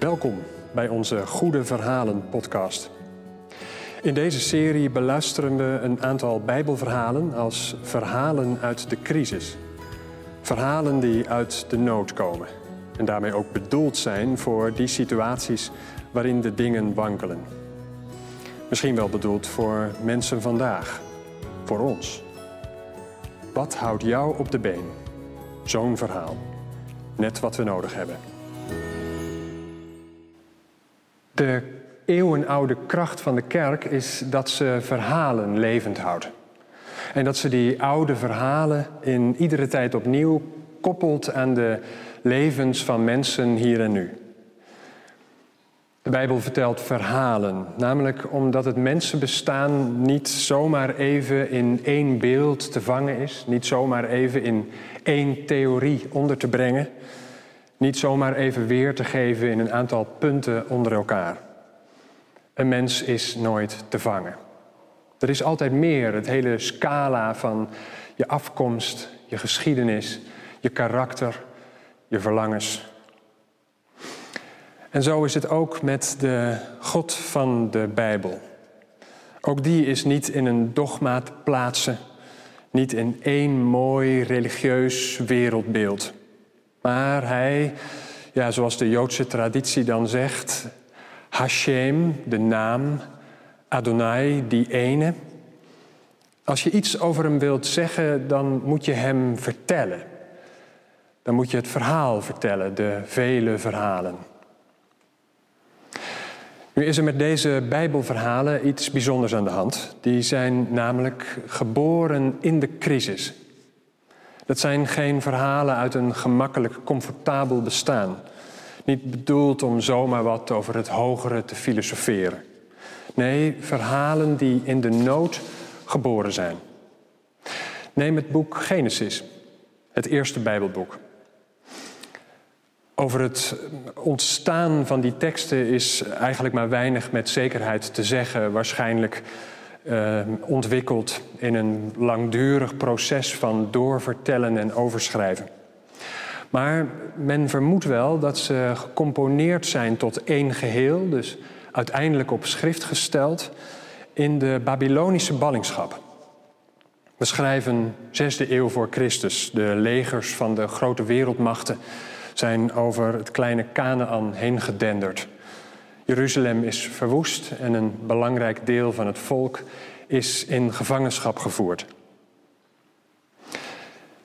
Welkom bij onze Goede Verhalen podcast. In deze serie beluisteren we een aantal Bijbelverhalen als verhalen uit de crisis. Verhalen die uit de nood komen en daarmee ook bedoeld zijn voor die situaties waarin de dingen wankelen. Misschien wel bedoeld voor mensen vandaag, voor ons. Wat houdt jou op de been? Zo'n verhaal. Net wat we nodig hebben. De eeuwenoude kracht van de kerk is dat ze verhalen levend houdt. En dat ze die oude verhalen in iedere tijd opnieuw koppelt aan de levens van mensen hier en nu. De Bijbel vertelt verhalen, namelijk omdat het mensenbestaan niet zomaar even in één beeld te vangen is, niet zomaar even in één theorie onder te brengen, niet zomaar even weer te geven in een aantal punten onder elkaar. Een mens is nooit te vangen. Er is altijd meer, het hele scala van je afkomst, je geschiedenis, je karakter, je verlangens. En zo is het ook met de God van de Bijbel. Ook die is niet in een dogma te plaatsen, niet in één mooi religieus wereldbeeld. Maar hij, ja, zoals de Joodse traditie dan zegt, Hashem, de naam, Adonai, die ene. Als je iets over hem wilt zeggen, dan moet je hem vertellen. Dan moet je het verhaal vertellen, de vele verhalen. Nu is er met deze Bijbelverhalen iets bijzonders aan de hand. Die zijn namelijk geboren in de crisis. Dat zijn geen verhalen uit een gemakkelijk, comfortabel bestaan. Niet bedoeld om zomaar wat over het hogere te filosoferen. Nee, verhalen die in de nood geboren zijn. Neem het boek Genesis, het eerste Bijbelboek. Over het ontstaan van die teksten is eigenlijk maar weinig met zekerheid te zeggen. Waarschijnlijk uh, ontwikkeld in een langdurig proces van doorvertellen en overschrijven. Maar men vermoedt wel dat ze gecomponeerd zijn tot één geheel, dus uiteindelijk op schrift gesteld, in de Babylonische ballingschap. We schrijven 6e eeuw voor Christus. De legers van de grote wereldmachten zijn over het kleine Canaan heen gedenderd. Jeruzalem is verwoest en een belangrijk deel van het volk is in gevangenschap gevoerd.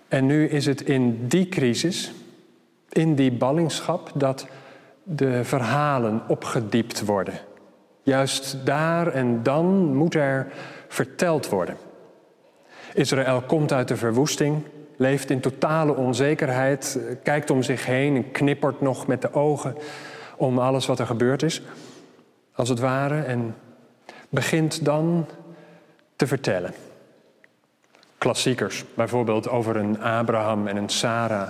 En nu is het in die crisis, in die ballingschap, dat de verhalen opgediept worden. Juist daar en dan moet er verteld worden. Israël komt uit de verwoesting, leeft in totale onzekerheid, kijkt om zich heen en knippert nog met de ogen om alles wat er gebeurd is, als het ware, en begint dan te vertellen. Klassiekers, bijvoorbeeld over een Abraham en een Sarah,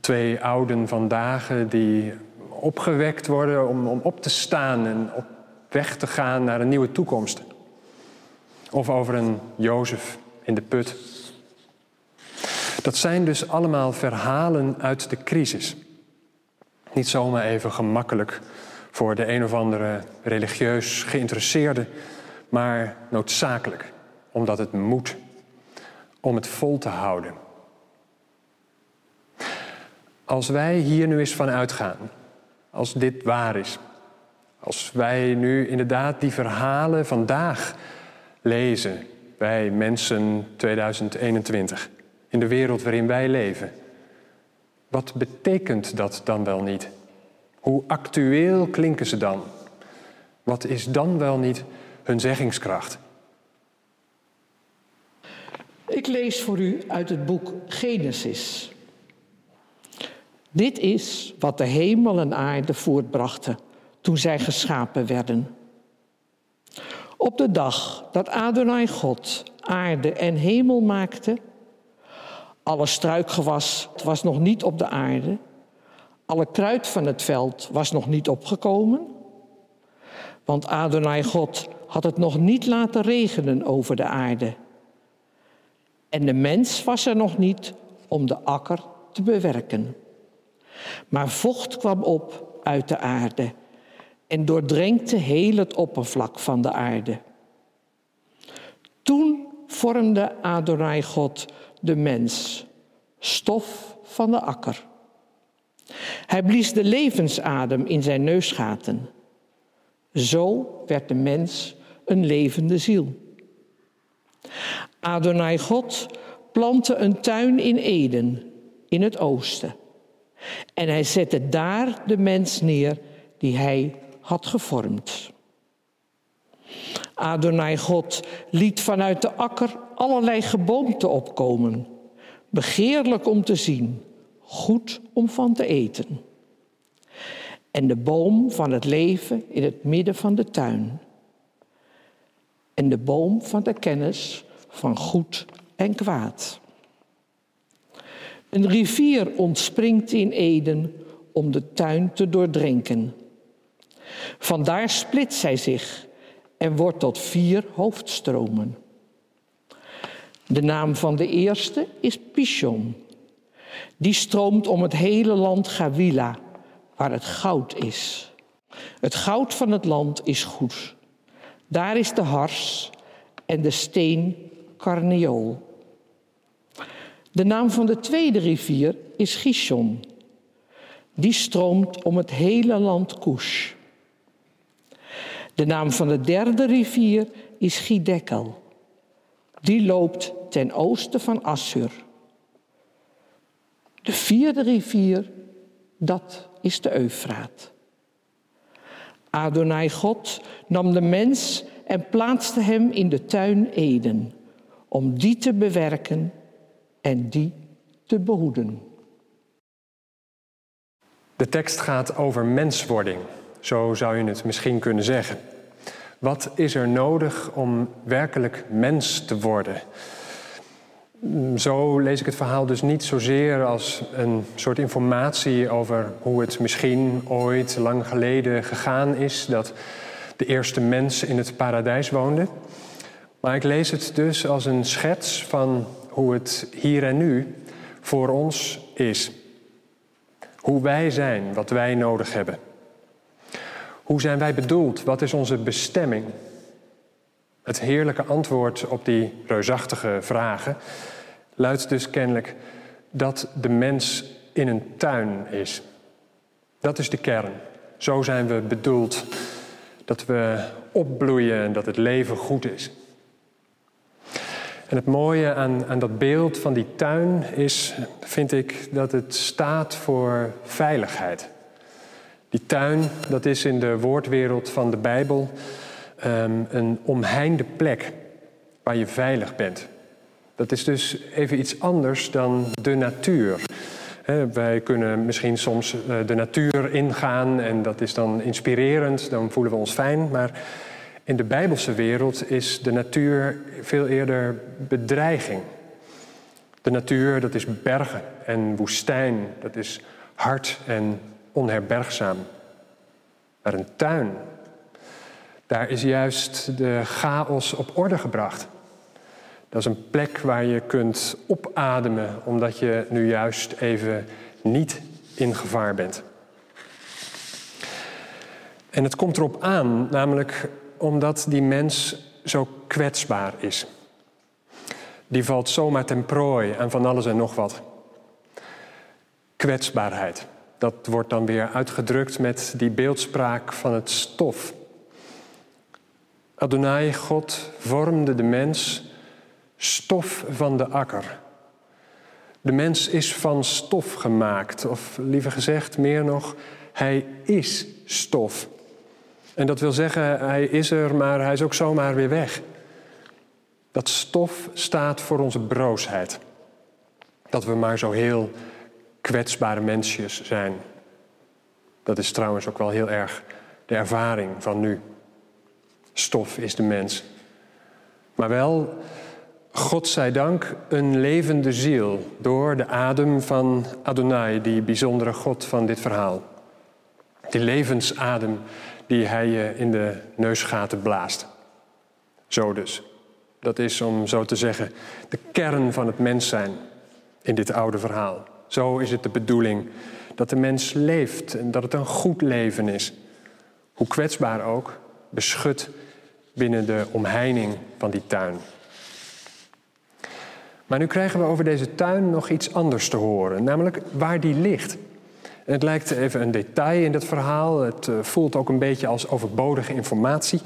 twee ouden vandaag die opgewekt worden om, om op te staan en op weg te gaan naar een nieuwe toekomst. Of over een Jozef in de put. Dat zijn dus allemaal verhalen uit de crisis. Niet zomaar even gemakkelijk voor de een of andere religieus geïnteresseerde, maar noodzakelijk, omdat het moet, om het vol te houden. Als wij hier nu eens van uitgaan, als dit waar is, als wij nu inderdaad die verhalen vandaag lezen, wij mensen 2021, in de wereld waarin wij leven, wat betekent dat dan wel niet? Hoe actueel klinken ze dan? Wat is dan wel niet hun zeggingskracht? Ik lees voor u uit het boek Genesis. Dit is wat de hemel en aarde voortbrachten toen zij geschapen werden. Op de dag dat Adonai God aarde en hemel maakte, alle struikgewas was nog niet op de aarde, alle kruid van het veld was nog niet opgekomen, want Adonai God had het nog niet laten regenen over de aarde. En de mens was er nog niet om de akker te bewerken. Maar vocht kwam op uit de aarde en doordrenkte heel het oppervlak van de aarde. Toen vormde Adonai God de mens, stof van de akker. Hij blies de levensadem in zijn neusgaten. Zo werd de mens een levende ziel. Adonai God plantte een tuin in Eden, in het oosten. En hij zette daar de mens neer die hij had gevormd. Adonai God liet vanuit de akker allerlei geboomte opkomen, begeerlijk om te zien, goed om van te eten. En de boom van het leven in het midden van de tuin. En de boom van de kennis van goed en kwaad. Een rivier ontspringt in Eden om de tuin te doordrinken. Vandaar split zij zich en wordt tot vier hoofdstromen. De naam van de eerste is Pishon. Die stroomt om het hele land Gawila, waar het goud is. Het goud van het land is goed. Daar is de hars en de steen karneol. De naam van de tweede rivier is Gishon. Die stroomt om het hele land Kush. De naam van de derde rivier is Gidekel. Die loopt ten oosten van Assur. De vierde rivier, dat is de Eufraat. Adonai God nam de mens en plaatste hem in de tuin Eden, om die te bewerken en die te behoeden. De tekst gaat over menswording, zo zou je het misschien kunnen zeggen. Wat is er nodig om werkelijk mens te worden? Zo lees ik het verhaal dus niet zozeer als een soort informatie over hoe het misschien ooit lang geleden gegaan is dat de eerste mens in het paradijs woonde. Maar ik lees het dus als een schets van hoe het hier en nu voor ons is. Hoe wij zijn, wat wij nodig hebben. Hoe zijn wij bedoeld? Wat is onze bestemming? Het heerlijke antwoord op die reusachtige vragen luidt dus kennelijk dat de mens in een tuin is. Dat is de kern. Zo zijn we bedoeld. Dat we opbloeien en dat het leven goed is. En het mooie aan, aan dat beeld van die tuin is, vind ik, dat het staat voor veiligheid. Die tuin, dat is in de woordwereld van de Bijbel um, een omheinde plek waar je veilig bent. Dat is dus even iets anders dan de natuur. wij kunnen misschien soms eh, de natuur ingaan en dat is dan inspirerend, dan voelen we ons fijn. Maar in de Bijbelse wereld is de natuur veel eerder bedreiging. De natuur, dat is bergen en woestijn, dat is hard en onherbergzaam. Maar een tuin, daar is juist de chaos op orde gebracht. Dat is een plek waar je kunt opademen, omdat je nu juist even niet in gevaar bent. En het komt erop aan, namelijk omdat die mens zo kwetsbaar is. Die valt zomaar ten prooi aan van alles en nog wat. Kwetsbaarheid. Dat wordt dan weer uitgedrukt met die beeldspraak van het stof. Adonai, God, vormde de mens stof van de akker. De mens is van stof gemaakt, of liever gezegd, meer nog, hij is stof. En dat wil zeggen, hij is er, maar hij is ook zomaar weer weg. Dat stof staat voor onze broosheid. Dat we maar zo heel kwetsbare mensjes zijn. Dat is trouwens ook wel heel erg de ervaring van nu. Stof is de mens. Maar wel, God zij dank, een levende ziel door de adem van Adonai, die bijzondere God van dit verhaal. Die levensadem die hij je in de neusgaten blaast. Zo dus. Dat is, om zo te zeggen, de kern van het mens zijn in dit oude verhaal. Zo is het de bedoeling dat de mens leeft en dat het een goed leven is. Hoe kwetsbaar ook, beschut binnen de omheining van die tuin. Maar nu krijgen we over deze tuin nog iets anders te horen, namelijk waar die ligt. Het lijkt even een detail in het verhaal, het eh, voelt ook een beetje als overbodige informatie.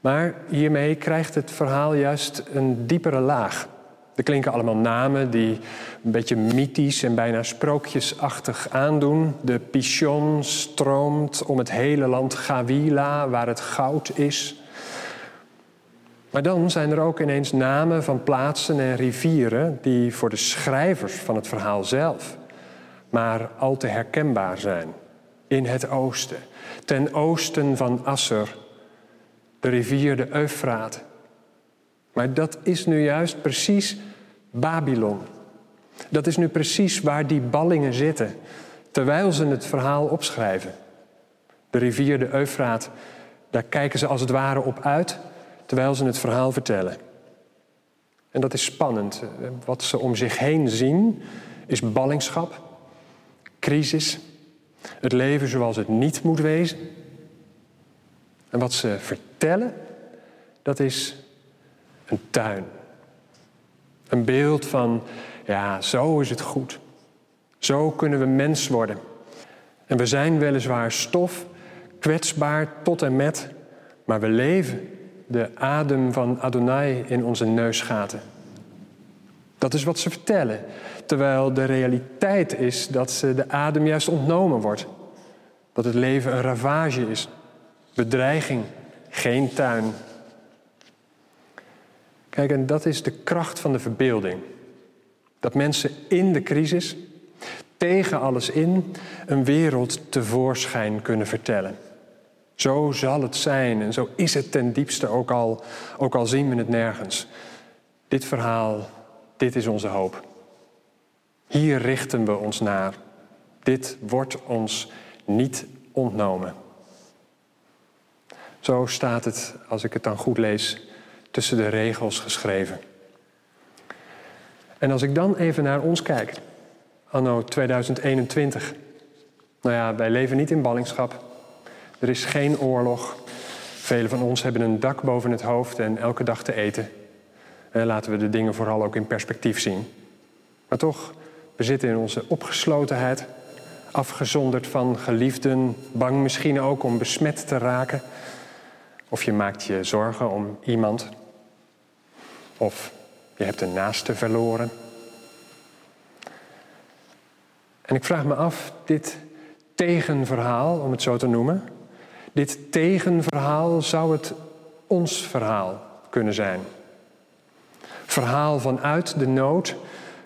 Maar hiermee krijgt het verhaal juist een diepere laag. Er klinken allemaal namen die een beetje mythisch en bijna sprookjesachtig aandoen. De Pichon stroomt om het hele land Gawila, waar het goud is. Maar dan zijn er ook ineens namen van plaatsen en rivieren die voor de schrijvers van het verhaal zelf maar al te herkenbaar zijn. In het oosten, ten oosten van Asser, de rivier de Eufraat. Maar dat is nu juist precies Babylon. Dat is nu precies waar die ballingen zitten, terwijl ze het verhaal opschrijven. De rivier de Eufraat, daar kijken ze als het ware op uit, terwijl ze het verhaal vertellen. En dat is spannend. Wat ze om zich heen zien is ballingschap, crisis, het leven zoals het niet moet wezen. En wat ze vertellen, dat is een tuin. Een beeld van, ja, zo is het goed. Zo kunnen we mens worden. En we zijn weliswaar stof, kwetsbaar tot en met, maar we leven de adem van Adonai in onze neusgaten. Dat is wat ze vertellen, terwijl de realiteit is dat ze de adem juist ontnomen wordt. Dat het leven een ravage is, bedreiging, geen tuin. Kijk, en dat is de kracht van de verbeelding. Dat mensen in de crisis, tegen alles in, een wereld tevoorschijn kunnen vertellen. Zo zal het zijn en zo is het ten diepste ook al, ook al zien we het nergens. Dit verhaal, dit is onze hoop. Hier richten we ons naar. Dit wordt ons niet ontnomen. Zo staat het, als ik het dan goed lees, tussen de regels geschreven. En als ik dan even naar ons kijk, anno 2021. Nou ja, wij leven niet in ballingschap. Er is geen oorlog. Velen van ons hebben een dak boven het hoofd en elke dag te eten. En laten we de dingen vooral ook in perspectief zien. Maar toch, we zitten in onze opgeslotenheid, afgezonderd van geliefden, bang misschien ook om besmet te raken. Of je maakt je zorgen om iemand. Of je hebt een naaste verloren. En ik vraag me af, dit tegenverhaal, om het zo te noemen, dit tegenverhaal zou het ons verhaal kunnen zijn. Verhaal vanuit de nood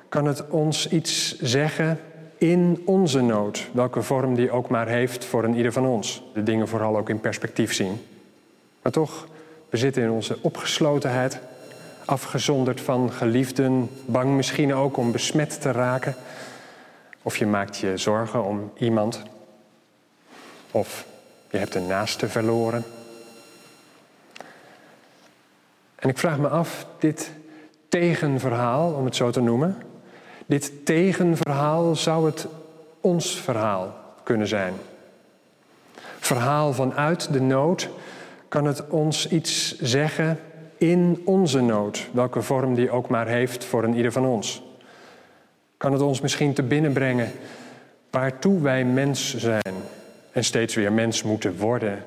kan het ons iets zeggen in onze nood, welke vorm die ook maar heeft voor een ieder van ons. De dingen vooral ook in perspectief zien. Maar toch, we zitten in onze opgeslotenheid, afgezonderd van geliefden, bang misschien ook om besmet te raken. Of je maakt je zorgen om iemand. Of je hebt een naaste verloren. En ik vraag me af, dit tegenverhaal, om het zo te noemen, dit tegenverhaal zou het ons verhaal kunnen zijn. Verhaal vanuit de nood kan het ons iets zeggen in onze nood, welke vorm die ook maar heeft voor een ieder van ons. Kan het ons misschien te binnen brengen waartoe wij mens zijn en steeds weer mens moeten worden,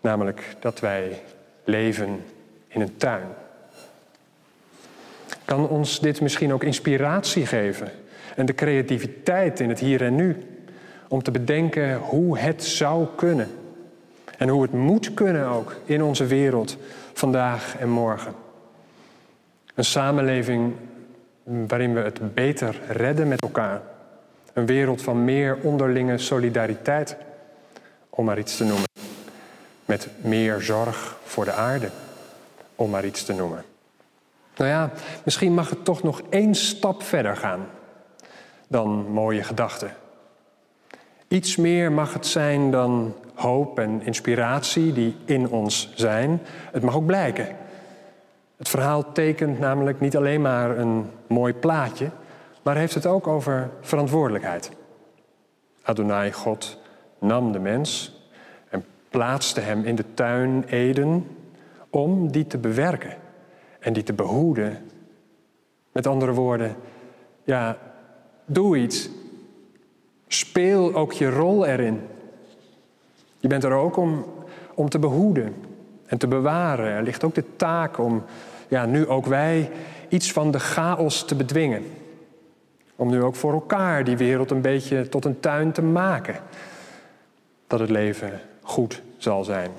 namelijk dat wij leven in een tuin. Kan ons dit misschien ook inspiratie geven en de creativiteit in het hier en nu om te bedenken hoe het zou kunnen en hoe het moet kunnen ook in onze wereld vandaag en morgen. Een samenleving waarin we het beter redden met elkaar. Een wereld van meer onderlinge solidariteit, om maar iets te noemen. Met meer zorg voor de aarde, om maar iets te noemen. Nou ja, misschien mag het toch nog één stap verder gaan dan mooie gedachten. Iets meer mag het zijn dan hoop en inspiratie die in ons zijn. Het mag ook blijken. Het verhaal tekent namelijk niet alleen maar een mooi plaatje, maar heeft het ook over verantwoordelijkheid. Adonai God nam de mens en plaatste hem in de tuin Eden om die te bewerken en die te behoeden. Met andere woorden, ja, doe iets. Speel ook je rol erin. Je bent er ook om, om te behoeden en te bewaren. Er ligt ook de taak om, ja, nu ook wij, iets van de chaos te bedwingen. Om nu ook voor elkaar die wereld een beetje tot een tuin te maken. Dat het leven goed zal zijn.